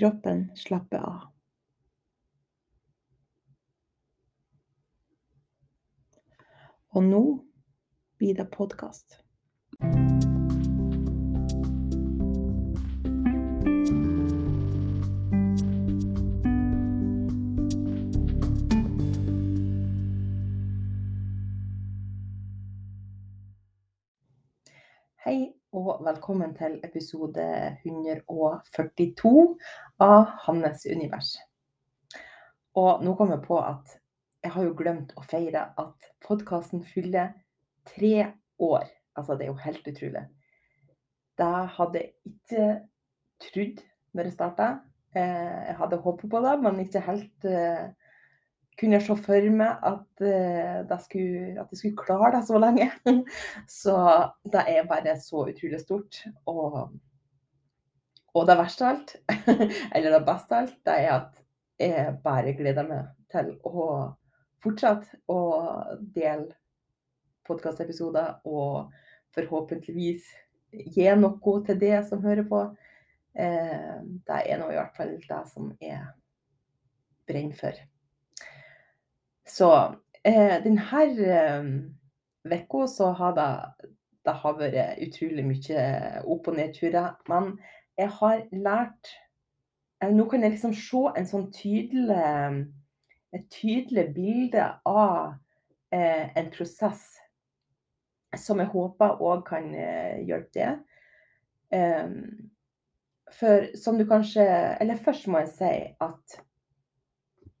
Kroppen slapper av. Og nå blir det podkast. Og velkommen til episode 142 av Hannes univers. Og nå kom jeg på at jeg har jo glemt å feire at podkasten fyller tre år. Altså, det er jo helt utrolig. Det hadde jeg ikke trodd når jeg starta. Jeg hadde håpet på det, men ikke helt eh, kunne jeg se for meg at, uh, skulle, at jeg skulle klare det så lenge. så det er bare så utrolig stort. Og, og det verste av alt, eller det beste av alt, det er at jeg bare gleder meg til å fortsette å dele podkastepisoder og forhåpentligvis gi noe til det som hører på. Eh, det er nå i hvert fall det som jeg brenner for. Så eh, denne uka så har det, det har vært utrolig mye opp- og nedturer. Men jeg har lært eh, Nå kan jeg liksom se en sånn tydelig, et tydelig bilde av eh, en prosess som jeg håper òg kan eh, hjelpe det. Um, for som du kanskje Eller først må jeg si at eh,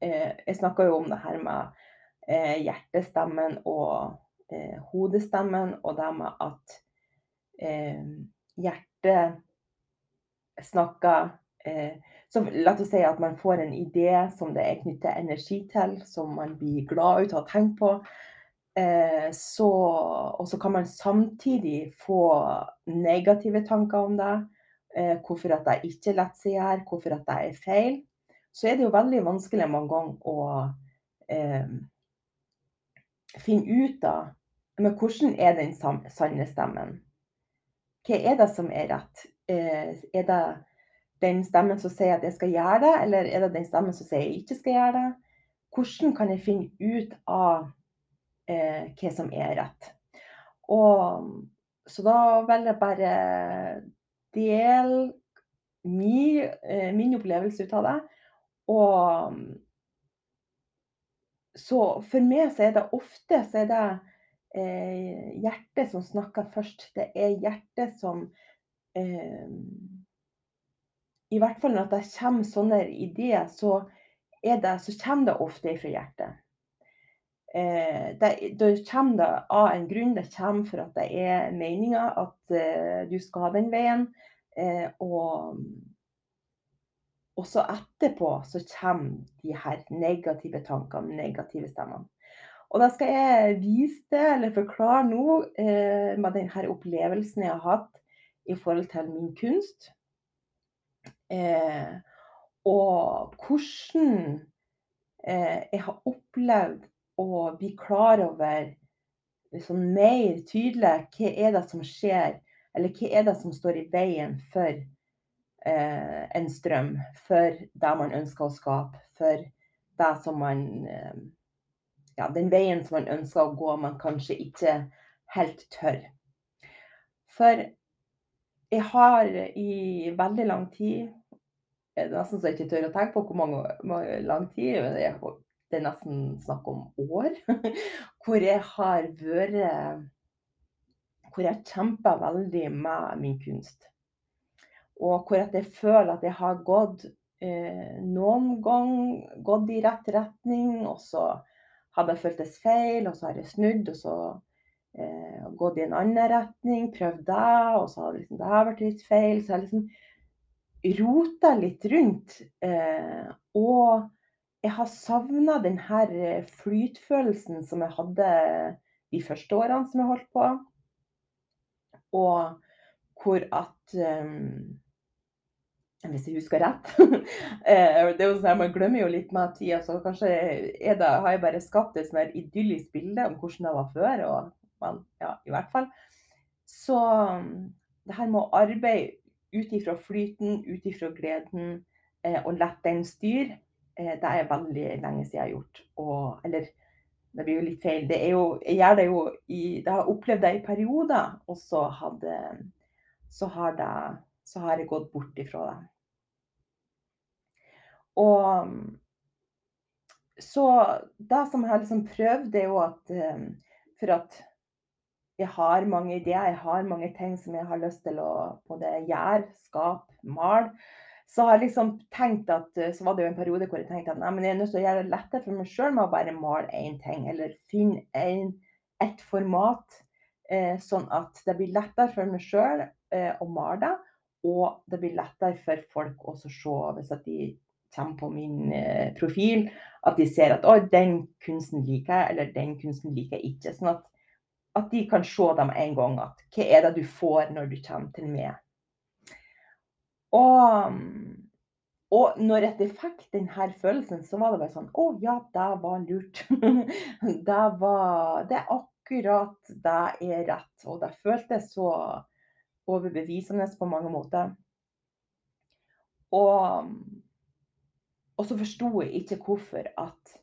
jeg snakka jo om det her med eh, hjertestemmen og eh, hodestemmen, og det med at eh, hjertet snakker eh, så La oss si at man får en idé som det er knyttet energi til, som man blir glad ut av å tenke på. Eh, så, og så kan man samtidig få negative tanker om det. Eh, hvorfor at det ikke lar seg gjøre, hvorfor at det er feil. Så er det jo veldig vanskelig mange ganger å eh, finne ut av men hvordan er den sanne stemmen. Hva er det som er rett? Eh, er det den stemmen som sier at jeg skal gjøre det, eller er det den stemmen som sier jeg ikke skal gjøre det? Hvordan kan jeg finne ut av eh, hva som er rett? Og, så da vil jeg bare dele min, eh, min opplevelse ut av det. Og så for meg så er det ofte så er det eh, hjertet som snakker først. Det er hjertet som eh, I hvert fall når det kommer sånne ideer, så, det, så kommer det ofte fra hjertet. Eh, det, kommer det av en grunn. Det kommer for at det er meninga at eh, du skal ha den veien. Eh, og og så etterpå så kommer de her negative tankene, negative stemmene. Og da skal jeg vise det, eller forklare nå, eh, med denne opplevelsen jeg har hatt i forhold til min kunst. Eh, og hvordan eh, jeg har opplevd å bli klar over liksom mer tydelig hva er det som skjer, eller hva er det som står i veien for eh, en strøm, for det man ønsker å skape, for det som man eh, ja, den veien som man ønsker å gå, man kanskje ikke helt tør. For jeg har i veldig lang tid Det er nesten så jeg ikke tør å tenke på hvor mange, mange lang tid, det er, nesten snakk om år, hvor jeg har vært Hvor jeg kjempa veldig med min kunst. Og hvor jeg føler at jeg har gått eh, noen gang gått i rett retning, og så hadde jeg føltes feil, og så har jeg snudd og så eh, gått i en annen retning, prøvd det, og så har liksom, det vært litt feil. Så jeg liksom rota litt rundt. Eh, og jeg har savna den her eh, flytfølelsen som jeg hadde de første årene som jeg holdt på. Og hvor at um, hvis jeg husker rett. Eh, det er jo sånn Man glemmer jo litt med tida, så kanskje det, har jeg bare skapt et sånn idyllisk bilde om hvordan det var før. Og, man, ja, i hvert fall. Så det her med å arbeide ut ifra flyten, ut ifra gleden, eh, og la den styre, eh, det er veldig lenge siden jeg har gjort. Og, eller det blir jo litt feil. Det er jo, jeg gjør det jo i Det har opplevd det i perioder, og så, hadde, så har det så har jeg gått bort ifra dem. Og så det som jeg har liksom prøvd, er jo at um, for at jeg har mange ideer, jeg har mange ting som jeg har lyst til å både gjøre, skape, male. Så har jeg liksom tenkt at, så var det jo en periode hvor jeg tenkte at nei, men jeg er nødt til å gjøre det lettere for meg sjøl med å bare male én ting, eller finne en, et format. Eh, sånn at det blir lettere for meg sjøl eh, å male det. Og det blir lettere for folk å se hvis de kommer på min eh, profil, at de ser at den kunsten liker jeg, eller den kunsten liker jeg ikke. Sånn at, at de kan se dem en gang at hva er det du får når du kommer til meg. Og, og når jeg fikk denne følelsen, så var det bare sånn Å ja, det var lurt. det var Det er akkurat det er rett. Og det føltes så overbevisende på mange måter. Og, og så forsto jeg ikke hvorfor at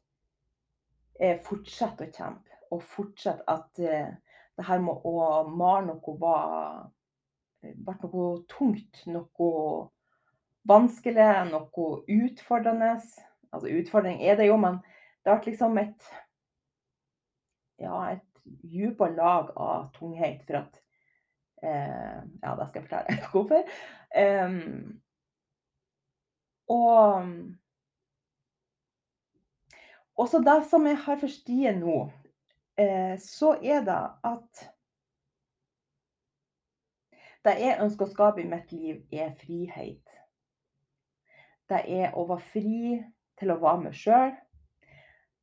jeg fortsetter å kjempe, og fortsetter at uh, det her med å male noe var ble noe tungt, noe vanskelig, noe utfordrende. Altså utfordring er det jo, men det ble liksom et ja, et dypere lag av tunghet. For at Eh, ja, da skal jeg forklare hvorfor. Eh, og også det som jeg har forstått nå, eh, så er det at det jeg ønsker å skape i mitt liv, er frihet. Det er å være fri til å være meg sjøl.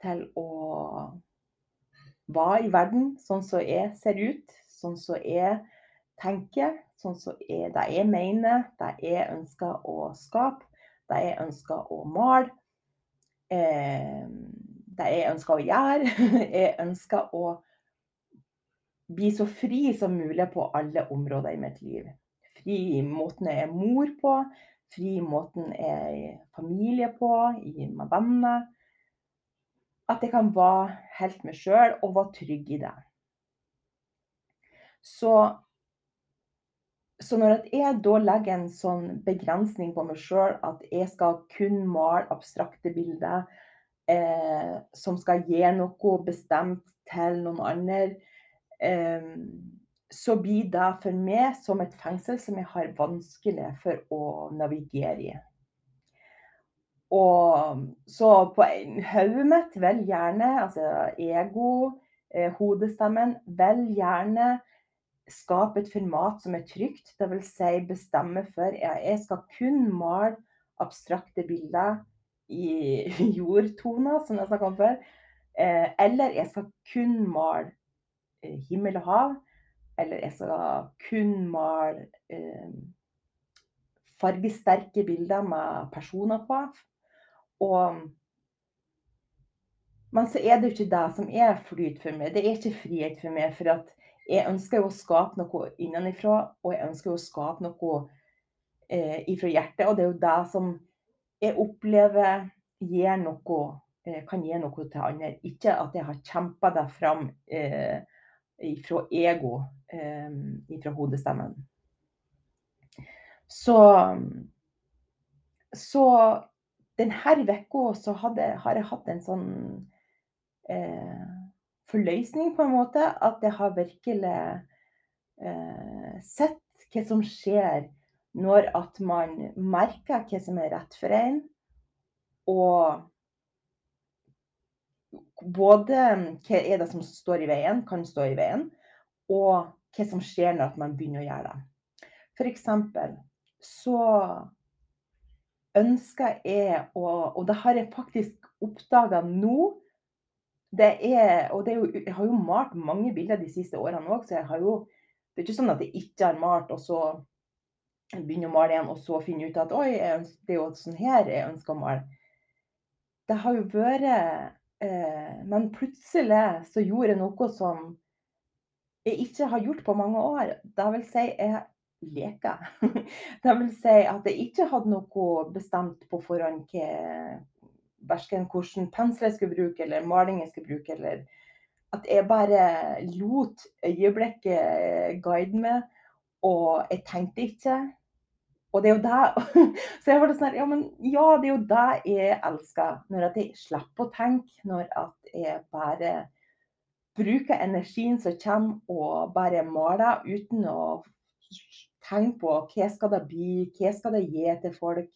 Til å være i verden sånn som jeg ser ut, sånn som jeg tenker, sånn som er det jeg mener, det jeg ønsker å skape, det jeg ønsker å male, eh, det jeg ønsker å gjøre. Jeg ønsker å bli så fri som mulig på alle områder i mitt liv. Fri i måten jeg er mor på, fri i måten jeg er familie på, i med venner. At jeg kan være helt meg sjøl og være trygg i det. Så så når jeg da legger en sånn begrensning på meg sjøl, at jeg skal kun male abstrakte bilder eh, som skal gi noe bestemt til noen andre, eh, så blir det for meg som et fengsel som jeg har vanskelig for å navigere i. Og så på hodet mitt vil gjerne, altså ego, eh, hodestemmen, vil gjerne skape et format som er trygt. Dvs. Si bestemme for ja, jeg skal kun male abstrakte bilder i jordtoner, som jeg snakka om før. Eh, eller jeg skal kun male eh, himmel og hav. Eller jeg skal kun male eh, fargesterke bilder med personer på. Og, men så er det jo ikke det som er flyt for meg. Det er ikke frihet for meg. For at jeg ønsker jo å skape noe innenfra, og jeg ønsker jo å skape noe eh, ifra hjertet. Og det er jo det som jeg opplever gir noe, eh, kan gi noe til andre. Ikke at jeg har kjempa det fram eh, ifra ego, eh, ifra hodestemmen. Så, så denne uka så hadde, har jeg hatt en sånn eh, forløsning, på en måte. At jeg har virkelig eh, sett hva som skjer når at man merker hva som er rett for en. Og både hva er det som står i veien, kan stå i veien, og hva som skjer når man begynner å gjøre det. F.eks. så ønsker jeg å Og det har jeg faktisk oppdaga nå. Det er, og det er jo, jeg har jo malt mange bilder de siste årene òg, så jeg har jo Det er ikke sånn at jeg ikke har malt, og så begynner å male igjen, og så finner ut at oi, ønsker, det er jo sånn her jeg ønsker å male. Det har jo vært eh, Men plutselig så gjorde jeg noe som jeg ikke har gjort på mange år. Det vil si, jeg leker. Det vil si at jeg ikke hadde noe bestemt på forhånd verken hvilken pensel jeg skulle bruke, eller maling jeg skulle bruke, eller at jeg bare lot øyeblikket guide meg, og jeg tenkte ikke. Og det er jo det Så jeg var sånn ja, men ja, det er jo det jeg elsker. Når at jeg slipper å tenke. Når at jeg bare bruker energien som kommer, og bare maler uten å tenke på hva skal det bli, hva skal det gi til folk.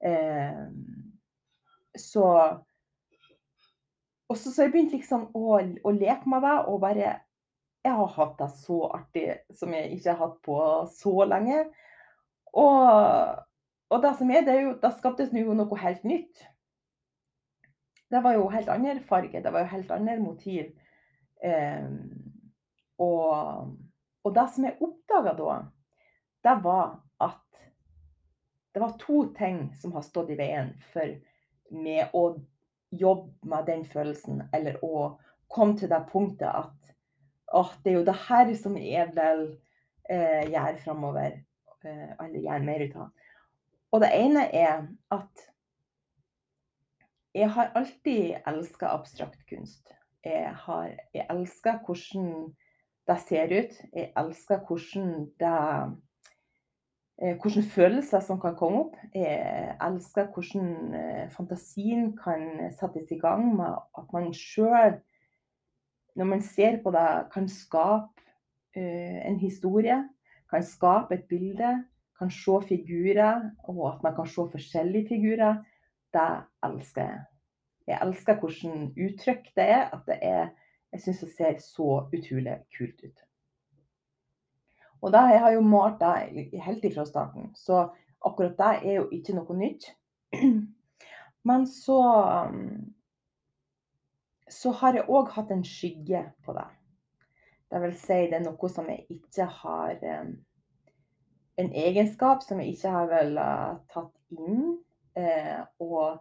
Eh, så Og så, jeg begynte liksom å, å, leke med det og bare Jeg har hatt det så artig som jeg ikke har hatt på så lenge. Og, og det som er, det er jo Da skaptes jo noe helt nytt. Det var jo helt annen farge, det var jo helt annet motiv. Eh, og, og det som jeg oppdaga da, det var at det var to ting som har stått i veien for med å jobbe med den følelsen, eller å komme til det punktet at åh, det er jo det her som jeg vil eh, gjøre framover. Eh, eller gjøre mer ut av. Og det ene er at jeg har alltid elska abstrakt kunst. Jeg, jeg elsker hvordan det ser ut. Jeg elsker hvordan det hvilke følelser som kan komme opp. Jeg elsker hvordan eh, fantasien kan settes i gang med at man sjøl, når man ser på det, kan skape eh, en historie. Kan skape et bilde. Kan se figurer, og at man kan se forskjellige figurer. Det elsker jeg. Jeg elsker hvordan uttrykk det er. At det er Jeg syns det ser så utrolig kult ut. Og det, jeg har jo malt det helt ifra starten, så akkurat det er jo ikke noe nytt. Men så så har jeg òg hatt en skygge på det. Det vil si det er noe som jeg ikke har En egenskap som jeg ikke har vel tatt inn. Eh, og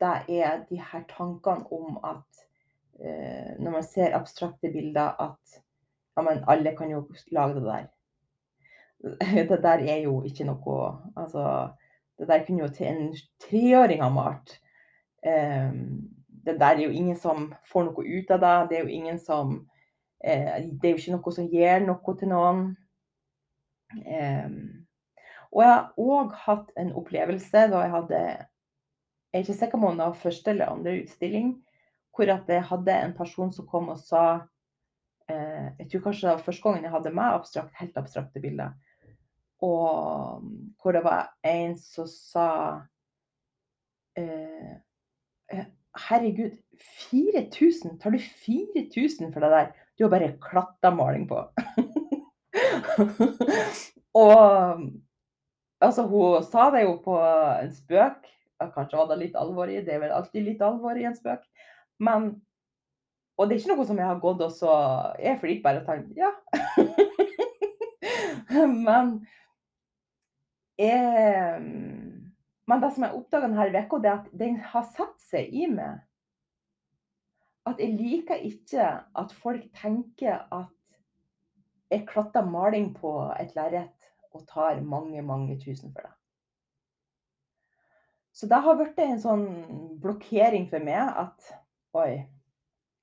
det er de her tankene om at eh, når man ser abstrakte bilder, at ja, men alle kan jo lage det der. Det der er jo ikke noe Altså, det der kunne jo til en treåring ha malt. Um, det der er jo ingen som får noe ut av det. Det er jo ingen som uh, Det er jo ikke noe som gir noe til noen. Um, og jeg har òg hatt en opplevelse da jeg hadde Jeg er ikke sikker på om det var første eller andre utstilling, hvor at jeg hadde en person som kom og sa uh, Jeg tror kanskje det var første gangen jeg hadde meg abstrakt, helt abstrakte bilder. Og hvor det var en som sa eh, eh Herregud, 4000? Tar du 4000 for det der? Du har bare klattamaling på. og altså, hun sa det jo på en spøk. Kanskje var det litt alvor i, det er vel alltid litt alvor i en spøk. Men og det er ikke noe som jeg har gått og så Jeg flirte bare og tenkte ja. Men jeg, Men det som jeg oppdaga denne uka, er at den har satt seg i meg. At jeg liker ikke at folk tenker at jeg klatter maling på et lerret og tar mange, mange tusen for det. Så det har blitt en sånn blokkering for meg at oi,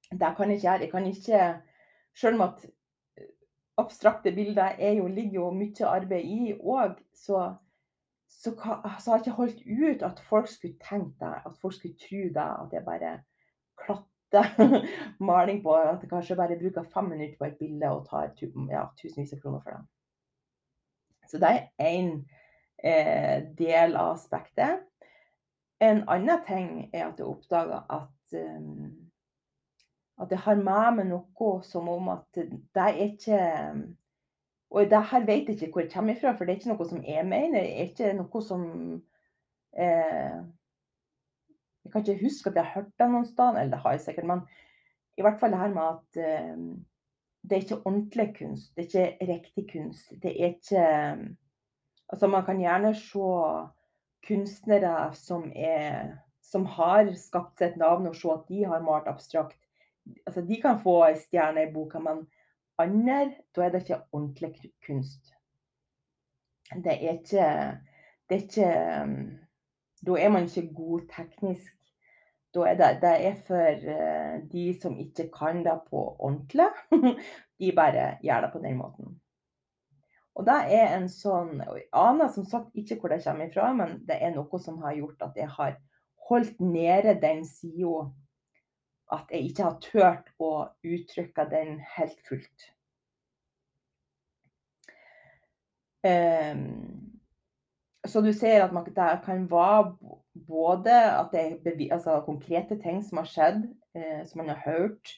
det kan jeg ikke gjøre. Jeg kan ikke Selv om at abstrakte bilder jo, ligger jo mye arbeid i òg, så, så, så, har jeg ikke holdt ut at folk skulle tenke det. At folk skulle tro det. At jeg bare klatter maling på At jeg kanskje bare bruker fem minutter på et bilde og tar ja, tusenvis av kroner for det. Så det er én eh, del av aspektet. En annen ting er at jeg oppdaga at um, at jeg har med meg noe som om at det er ikke Og det her vet jeg ikke hvor jeg kommer ifra, for det er ikke noe som jeg mener. Det er ikke noe som eh, Jeg kan ikke huske at jeg har hørt det noen sted, eller det har jeg sikkert, men i hvert fall det her med at eh, det er ikke ordentlig kunst. Det er ikke riktig kunst. Det er ikke Altså, man kan gjerne se kunstnere som er som har skapt et navn, og se at de har malt abstrakt altså De kan få ei stjerne i boka, men andre, da er det ikke ordentlig kunst. Det er ikke Det er ikke Da er man ikke god teknisk. Da er det, det er for uh, de som ikke kan det på ordentlig. de bare gjør det på den måten. Og det er en sånn Jeg aner som sagt ikke hvor det kommer ifra, men det er noe som har gjort at jeg har holdt nede den sida at jeg ikke har turt å uttrykke den helt fullt. Um, så du ser at det kan være både at det er altså, konkrete ting som har skjedd, eh, som man har hørt,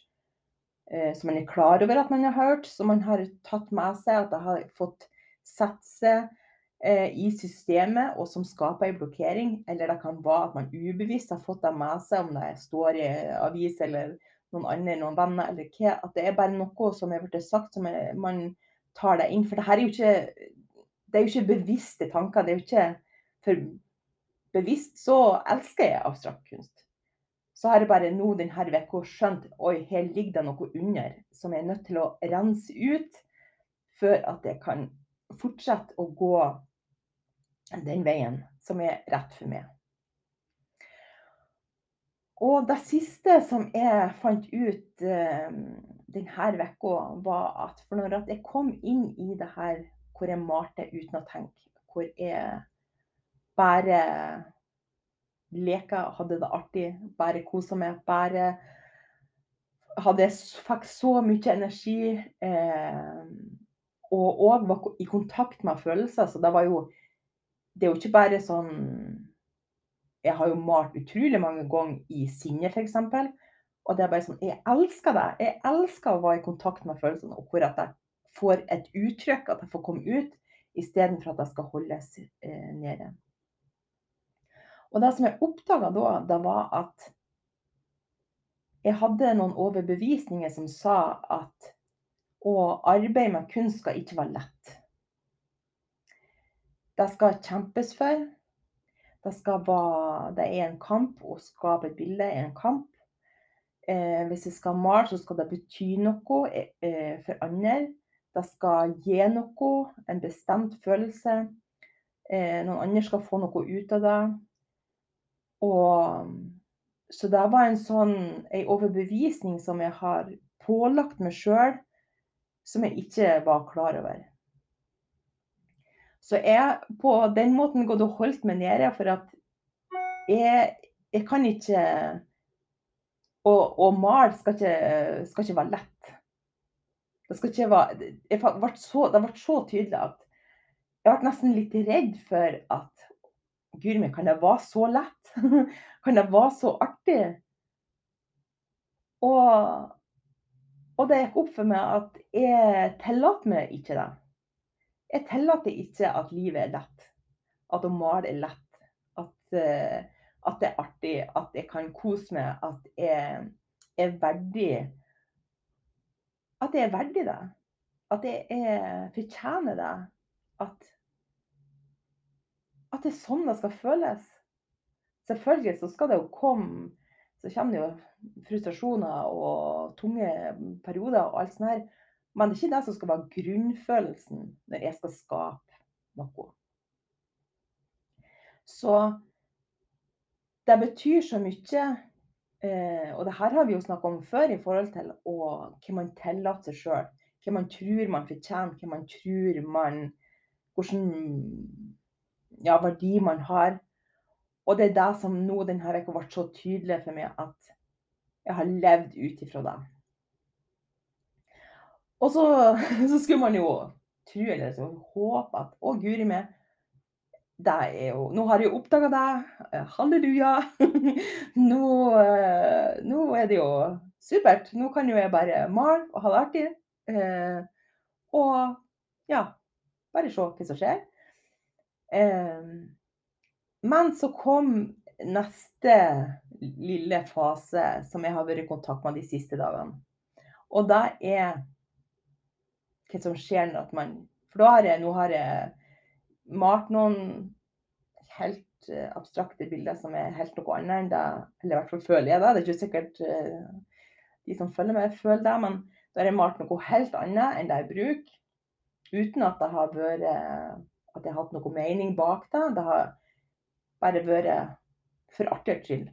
eh, som man er klar over at man har hørt, som man har tatt med seg, at det har fått sette seg i systemet, og som skaper en blokkering. Eller det kan være at man ubevisst har fått det med seg, om det står i avis eller noen andre, noen venner eller hva. At det er bare noe som er blitt sagt, som er, man tar det inn. For det her er jo ikke, det er jo ikke bevisste tanker. det er jo ikke for bevisst så elsker jeg abstrakt kunst. Så har jeg bare nå denne uka skjønt oi, her ligger det noe under som jeg er nødt til å rense ut før at jeg kan fortsette å gå den veien som er rett for meg. Og det siste som jeg fant ut eh, denne uka, var at for når jeg kom inn i det her hvor jeg malte uten å tenke, hvor jeg bare leka, hadde det artig, bare kosa meg, bare hadde, fikk så mye energi. Eh, og òg var i kontakt med følelser. Så det var jo det er jo ikke bare sånn Jeg har jo malt utrolig mange ganger i sinne, f.eks. Og det er bare sånn Jeg elsker det. Jeg elsker å være i kontakt med følelsene, og hvor at jeg får et uttrykk, at jeg får komme ut, istedenfor at jeg skal holdes eh, nede. Og det som jeg oppdaga da, det var at jeg hadde noen overbevisninger som sa at å arbeide med kunst skal ikke være lett. Det skal kjempes for. Det, være, det er en kamp. Å skape et bilde er en kamp. Eh, hvis jeg skal male, så skal det bety noe eh, for andre. Det skal gi noe, en bestemt følelse. Eh, noen andre skal få noe ut av det. Og, så det var en sånn en overbevisning som jeg har pålagt meg sjøl, som jeg ikke var klar over. Så jeg på den måten gått og holdt meg nede, for at jeg, jeg kan ikke Å male skal, skal ikke, være lett. Det skal ikke være jeg ble så, Det ble så tydelig at jeg ble nesten litt redd for at Guri min, kan det være så lett? kan det være så artig? Og, og det gikk opp for meg at jeg tillater meg ikke det. Jeg tillater ikke at livet er lett. At å male er lett. At, uh, at, det er artig. At jeg kan kose meg. At jeg er verdig at jeg er verdig det. At jeg er, fortjener det. At, at det er sånn det skal føles. Selvfølgelig så skal det jo komme Så kommer det jo frustrasjoner og tunge perioder og alt sånt her. Men det er ikke det som skal være grunnfølelsen når jeg skal skape noe. Så det betyr så mye. Eh, og det her har vi jo snakka om før i forhold til å, hva man tillater seg sjøl. Hva man tror man fortjener, hva man tror man Hvilken ja, verdi man har. Og det er det som nå denne uka ble så tydelig for meg at jeg har levd ut ifra det. Og så, så, skulle man jo tro eller så håpe at å, guri meg, jo Nå har jeg jo oppdaga deg. Halleluja. Nå, eh, nå, er det jo supert. Nå kan jo jeg bare male og ha det artig. Eh, og ja, bare se hva som skjer. Eh, men så kom neste lille fase som jeg har vært i kontakt med de siste dagene. Og det er hva som skjer når man For da har jeg, nå har jeg malt noen helt uh, abstrakte bilder som er helt noe annet enn det Eller i hvert fall føler jeg det. Det er ikke sikkert uh, de som følger med, føler det. Men da har jeg malt noe helt annet enn det jeg bruker. Uten at det har vært At jeg har hatt noe mening bak det. Det har bare vært for artighets skyld.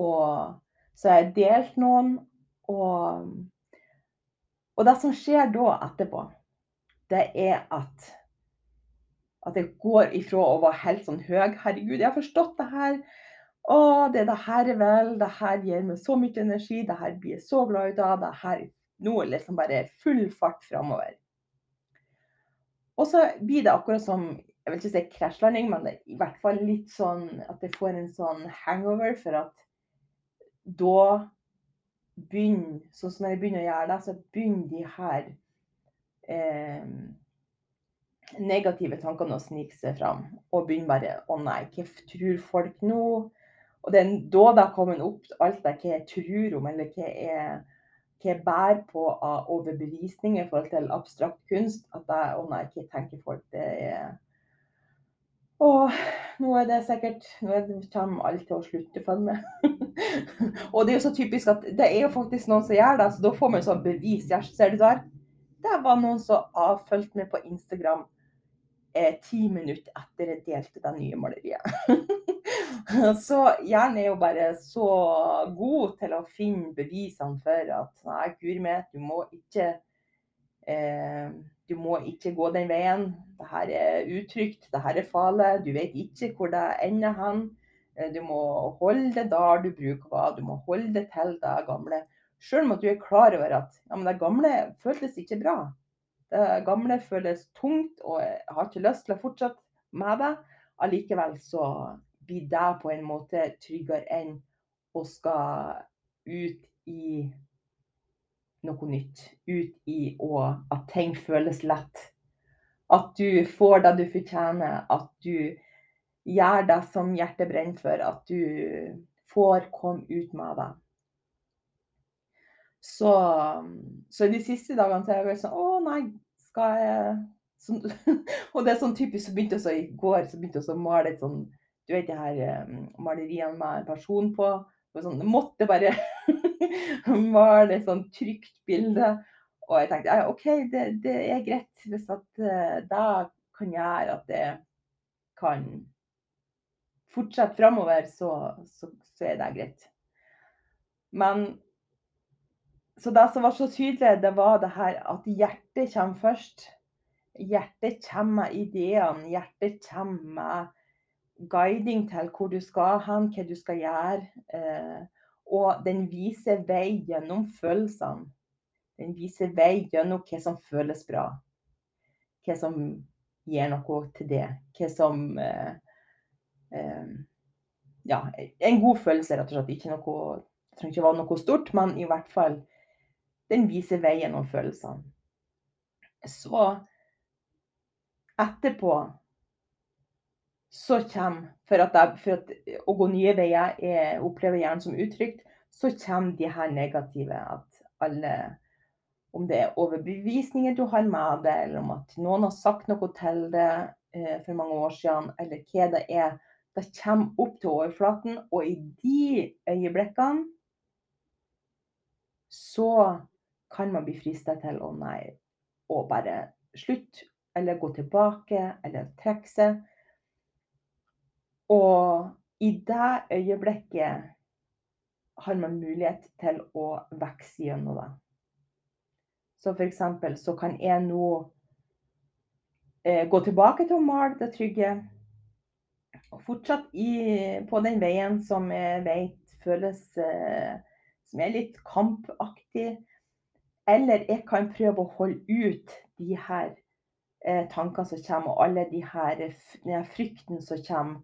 Og så har jeg delt noen, og, og det som skjer da etterpå, det er at at jeg går ifra å være helt sånn høy. Herregud, jeg har forstått det her. Å, det er det her jeg vil. Det her gir meg så mye energi. Det her blir jeg så glad ut av. Det her nå er liksom bare full fart framover. Og så blir det akkurat som jeg vil ikke si krasjlanding, men det er i hvert fall litt sånn at jeg får en sånn hangover. For at da begynner Sånn som jeg begynner å gjøre det, så begynner de her eh, negative tankene å snike seg fram. Og begynner bare Å nei, hva tror folk nå? Og det er da det har kommet opp alt det hva jeg tror om, eller hva jeg, hva jeg bærer på av overbevisning i forhold til abstrakt kunst. At jeg, å nei, hva tenker folk? Det er og nå er det sikkert Nå kommer alle til å slutte å følge med. og det er jo så typisk at det er jo faktisk noen som gjør det, så da får man sånn bevis. Ser du der? Det var noen som avfulgte meg på Instagram eh, ti minutter etter jeg delte det nye maleriet. så hjernen er jo bare så god til å finne bevisene for at nei, guri meg, du må ikke eh, du må ikke gå den veien. Dette er utrygt, dette er farlig. Du vet ikke hvor det ender hen. Eh, du må holde det der du bruker Du må holde det til det gamle. Selv om du er klar over at ja, det gamle føltes ikke bra. Det gamle føles tungt, og jeg har ikke lyst til å fortsette med det. Allikevel så blir det på en måte tryggere enn å skal ut i noe nytt. Ut i å at ting føles lett. At du får det du fortjener. At du gjør det som hjertet brenner for. At du får komme ut med det. Så, så de siste dagene så er jeg vel sånn Å nei, skal jeg så, Og det er sånn typisk så begynte jeg i går så begynte jeg å male et sånn Du vet de her um, maleriene med en person på. Sånn, måtte bare male et sånn trygt bilde. Og jeg tenkte OK, det, det er greit hvis at uh, kan gjøre at det kan fortsette framover, så, så, så er det greit. Men så det som var så tydelig, det var det her at hjertet kommer først. Hjertet kommer med ideene. Hjertet kommer med guiding til hvor du skal hen, hva du skal gjøre. Eh, og den viser vei gjennom følelsene. Den viser vei gjennom hva som føles bra. Hva som gir noe til det. Hva som eh, eh, Ja, en god følelse, rett og slett. Ikke noe, det trenger ikke være noe stort, men i hvert fall den viser vei gjennom følelsene. Så etterpå så kommer For jeg, for at å gå nye veier er, opplever gjerne som utrygt, så kommer de her negative. At alle om det er overbevisninger du har med deg, eller om at noen har sagt noe til deg eh, for mange år siden, eller hva det er. Det kommer opp til overflaten, og i de øyeblikkene så kan man bli frista til å nei, å bare slutte, eller gå tilbake, eller trekke seg. Og i det øyeblikket har man mulighet til å vokse gjennom det. Så eksempel så kan jeg nå eh, gå tilbake til å male det trygge. Og fortsatt i, på den veien som jeg vet føles eh, som er litt kampaktig. Eller jeg kan prøve å holde ut de her eh, tankene som kommer, og alle de her, den frykten som kommer.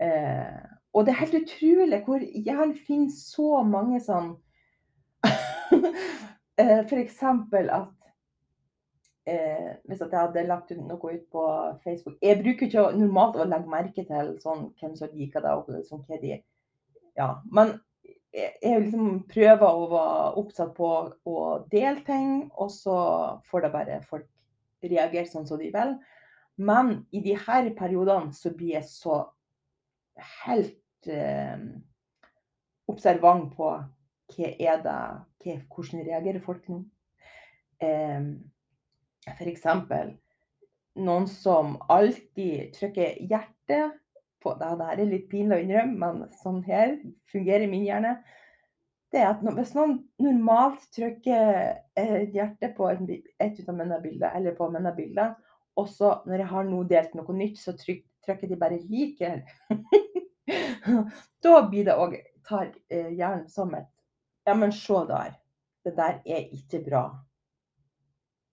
Eh, og det er helt utrolig hvor jeg finner så mange sånn Eh, F.eks. at eh, hvis jeg hadde lagt noe ut på Facebook Jeg bruker ikke normalt å legge merke til sånn, hvem som liker det. og sånn, hva de, ja. Men jeg liksom prøver å være oppsatt på å dele ting, og så får det bare folk reagere sånn som de vil. Men i de her periodene så blir jeg så helt eh, observant på hva er det hva, Hvordan reagerer folk nå? Eh, F.eks. noen som alltid trykker hjertet på det. Det er litt pinlig å innrømme, men sånn her fungerer min hjerne. Det er at Hvis noen normalt trykker et hjerte på et, et av mine bilder, eller på mine bilder, og så når jeg har nå delt noe nytt, så trykker de bare 'liker'. da blir det òg tar eh, hjernen som et ja, men se der. Det der er ikke bra.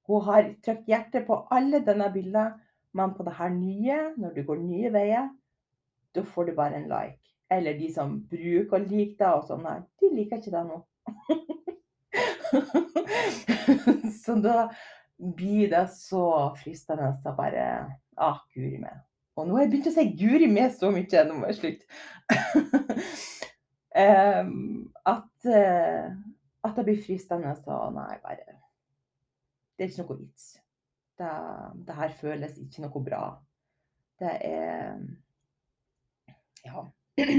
Hun har trykt hjertet på alle denne bildene, men på det her nye, når du går nye veier, da får du bare en like. Eller de som bruker å like det og sånn, her, de liker ikke det nå. så da blir det så fristende å bare Ah, guri meg. Og nå har jeg begynt å si guri med så mye, nå må jeg slutte. Um, at, uh, at det blir fristende så nei, bare Det er ikke noe vits. Det, det, her føles ikke noe bra. Det er Ja.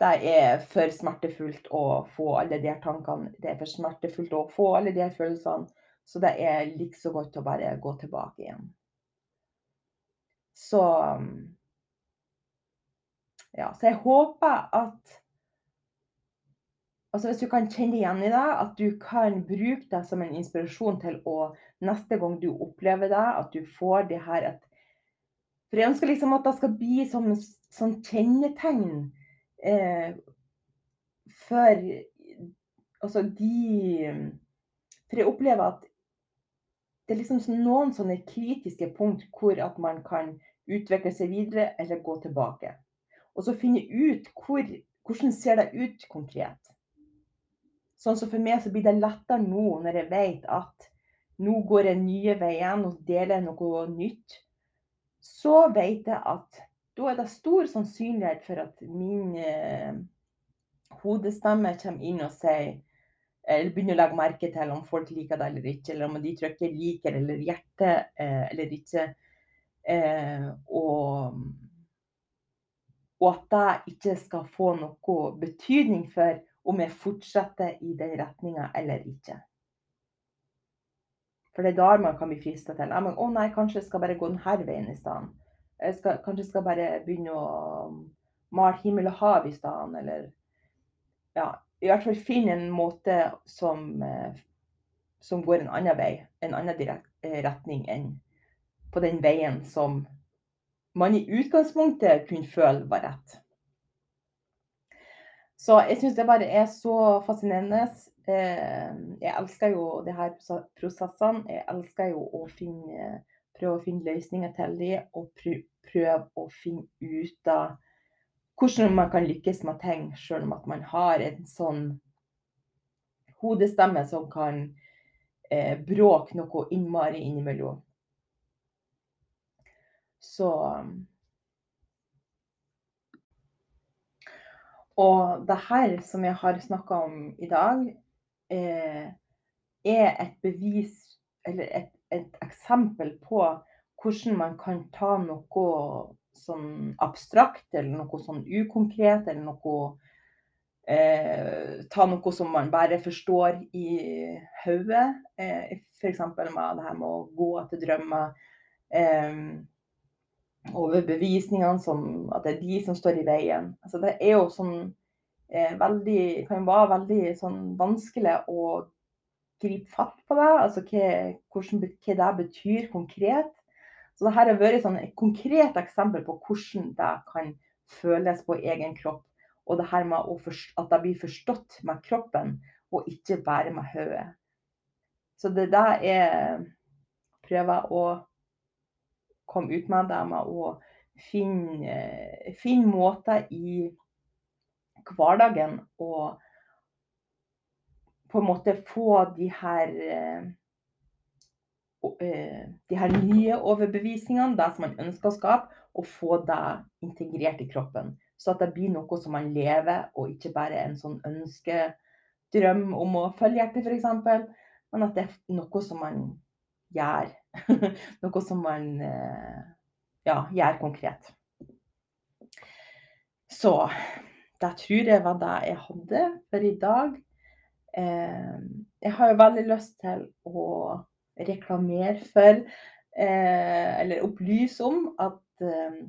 Det er for smertefullt å få alle de her tankene. Det er for smertefullt å få alle de her følelsene. Så det er like så godt å bare gå tilbake igjen. Så Ja, så jeg håper at Altså Hvis du kan kjenne igjen i det, at du kan bruke det som en inspirasjon til å neste gang du opplever det, at du får det her et For jeg ønsker liksom at det skal bli som sånn kjennetegn eh, for altså de For jeg opplever at det er liksom noen sånne kritiske punkt hvor at man kan utvikle seg videre eller gå tilbake. Og så finne ut hvor, hvordan ser det ut konkret. Sånn som for meg så blir det lettere nå når jeg vet at nå går jeg nye veien og deler noe nytt. Så vet jeg at da er det stor sannsynlighet for at min eh, hodestemme kommer inn og sier eller begynner å legge merke til om folk liker det eller ikke, eller om de trykker 'liker' eller 'hjerte' eh, eller ikke. Eh, og, og at det ikke skal få noe betydning for om jeg fortsetter i den retninga eller ikke. For det er der man kan bli frista til å oh nei, kanskje jeg skal bare gå denne veien i stedet. Kanskje jeg skal bare begynne å male himmel og hav i stedet. Eller ja, i hvert fall finne en måte som, eh, som går en annen vei, en annen eh, retning enn på den veien som man i utgangspunktet kunne føle var rett. Så jeg syns det bare er så fascinerende. Eh, jeg elsker jo de her prosessene. Jeg elsker jo å finne, prøve å finne løsninger til dem, og prøve å finne ut av hvordan man kan lykkes med ting, selv om at man har en sånn hodestemme som kan eh, bråke noe innmari innimellom. Så Og det her som jeg har snakka om i dag, eh, er et bevis, eller et, et eksempel på hvordan man kan ta noe sånn abstrakt, eller noe sånn ukonkret, eller noe eh, Ta noe som man bare forstår i hodet. Eh, F.eks. med det her med å gå etter drømmer. Eh, overbevisningene som at det er de som står i veien. Altså, det er jo sånn eh, veldig Kan være veldig sånn vanskelig å gripe fatt på det. Altså hva, hvordan, hva det betyr konkret. Så dette har vært sånn et konkret eksempel på hvordan det kan føles på egen kropp. Og det her med at det blir forstått med kroppen, og ikke bare med hodet. Så det er det jeg prøver å komme ut med, det med å finne, finne måter i hverdagen å på en måte få de her eh, eh, de her nye overbevisningene, det som man ønsker å skape, og få det integrert i kroppen. Så at det blir noe som man lever, og ikke bare en sånn ønskedrøm om å følge hjertet, f.eks. Men at det er noe som man gjør. noe som man eh, ja, gjør konkret. Så det tror jeg var det jeg hadde for i dag. Jeg har jo veldig lyst til å reklamere for, eh, eller opplyse om, at eh,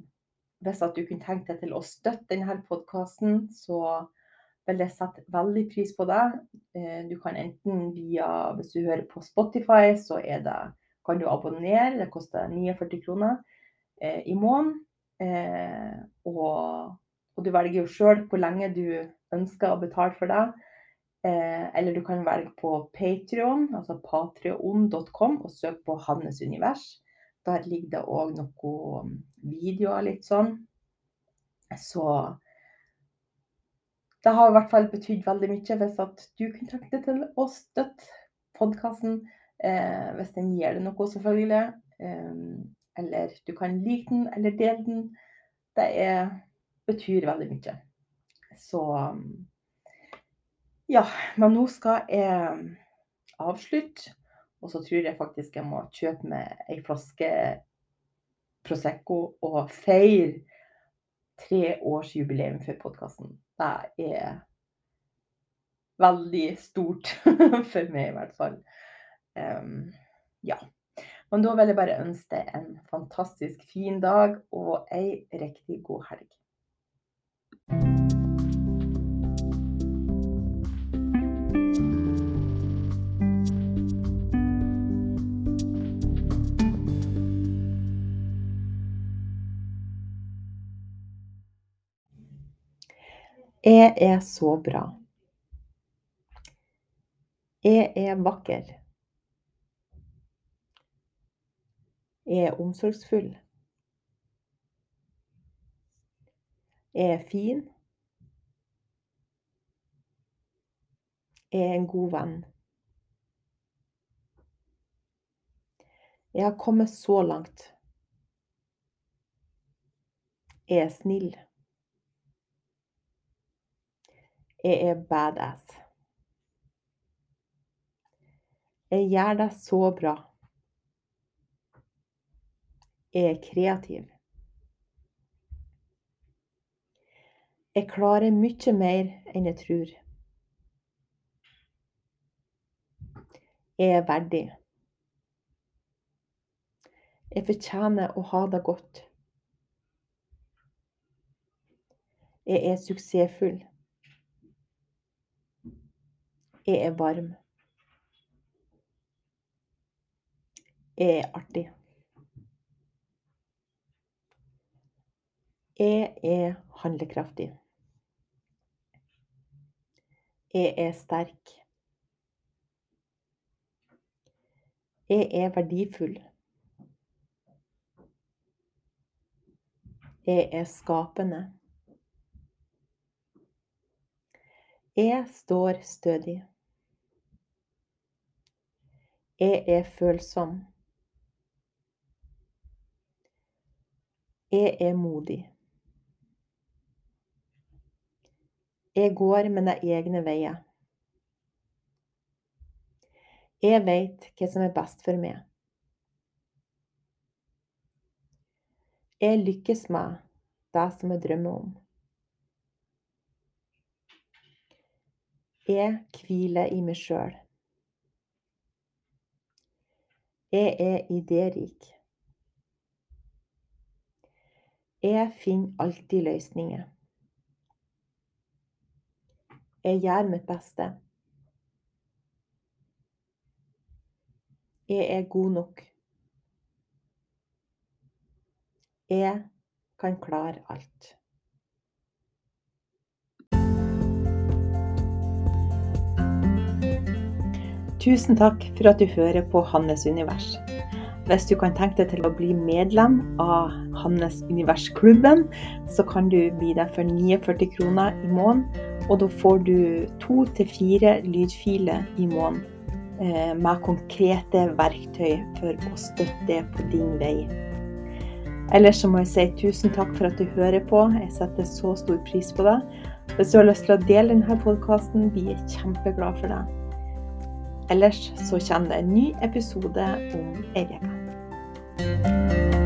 hvis at du kunne tenke deg til å støtte denne podkasten, så vil jeg sette veldig pris på det. Eh, du kan enten via Hvis du hører på Spotify, så er det, kan du abonnere. Det koster 49 kroner i måneden. Og, og, du velger jo sjøl hvor lenge du ønsker å betale for det. Eh, eller du kan velge på Patrion, altså patrion.com, og søke på Hannes univers. Der ligger det òg noen videoer litt sånn. Så det har i hvert fall betydd veldig mye hvis at du deg til å støtte podkasten. Eh, hvis den gir deg noe, selvfølgelig. Eh, eller du kan like den eller dele den. Det er, betyr veldig mye. Så ja, men nå skal jeg avslutte. Og så tror jeg faktisk jeg må kjøpe meg ei flaske Prosecco og feire treårsjubileum for podkasten. Det er veldig stort for meg, i hvert fall. Um, ja. Men da vil jeg bare ønske deg en fantastisk fin dag og ei riktig god helg. Jeg er så bra. Jeg er vakker. Jeg er omsorgsfull. Jeg er fin. Jeg er en god venn. Jeg har kommet så langt. Jeg er snill. Jeg er badass. Jeg gjør det så bra. Jeg er kreativ. Jeg klarer mye mer enn jeg tror. Jeg er verdig. Jeg fortjener å ha det godt. Jeg er suksessfull. Jeg er varm. Jeg er artig. Jeg er handlekraftig. Jeg er sterk. Jeg er verdifull. Jeg er skapende. Jeg står stødig. Jeg er følsom. Jeg er modig. Jeg går mine egne veier. Jeg veit hva som er best for meg. Jeg lykkes med det som jeg drømmer om. Jeg hviler i meg sjøl. Jeg er idérik. Jeg finner alltid løsninger. Jeg gjør mitt beste. Jeg er god nok. Jeg kan klare alt. Tusen takk for at du hører på Hannes univers. Hvis du kan tenke deg til å bli medlem av Hannes univers-klubben, så kan du bli der for 49 kroner i måneden. Og da får du to til fire lydfiler i måneden eh, med konkrete verktøy for å støtte på din vei. Ellers så må jeg si tusen takk for at du hører på. Jeg setter så stor pris på det. Hvis du har lyst til å dele denne podkasten, blir jeg kjempeglad for det. Ellers så kommer det en ny episode om uke.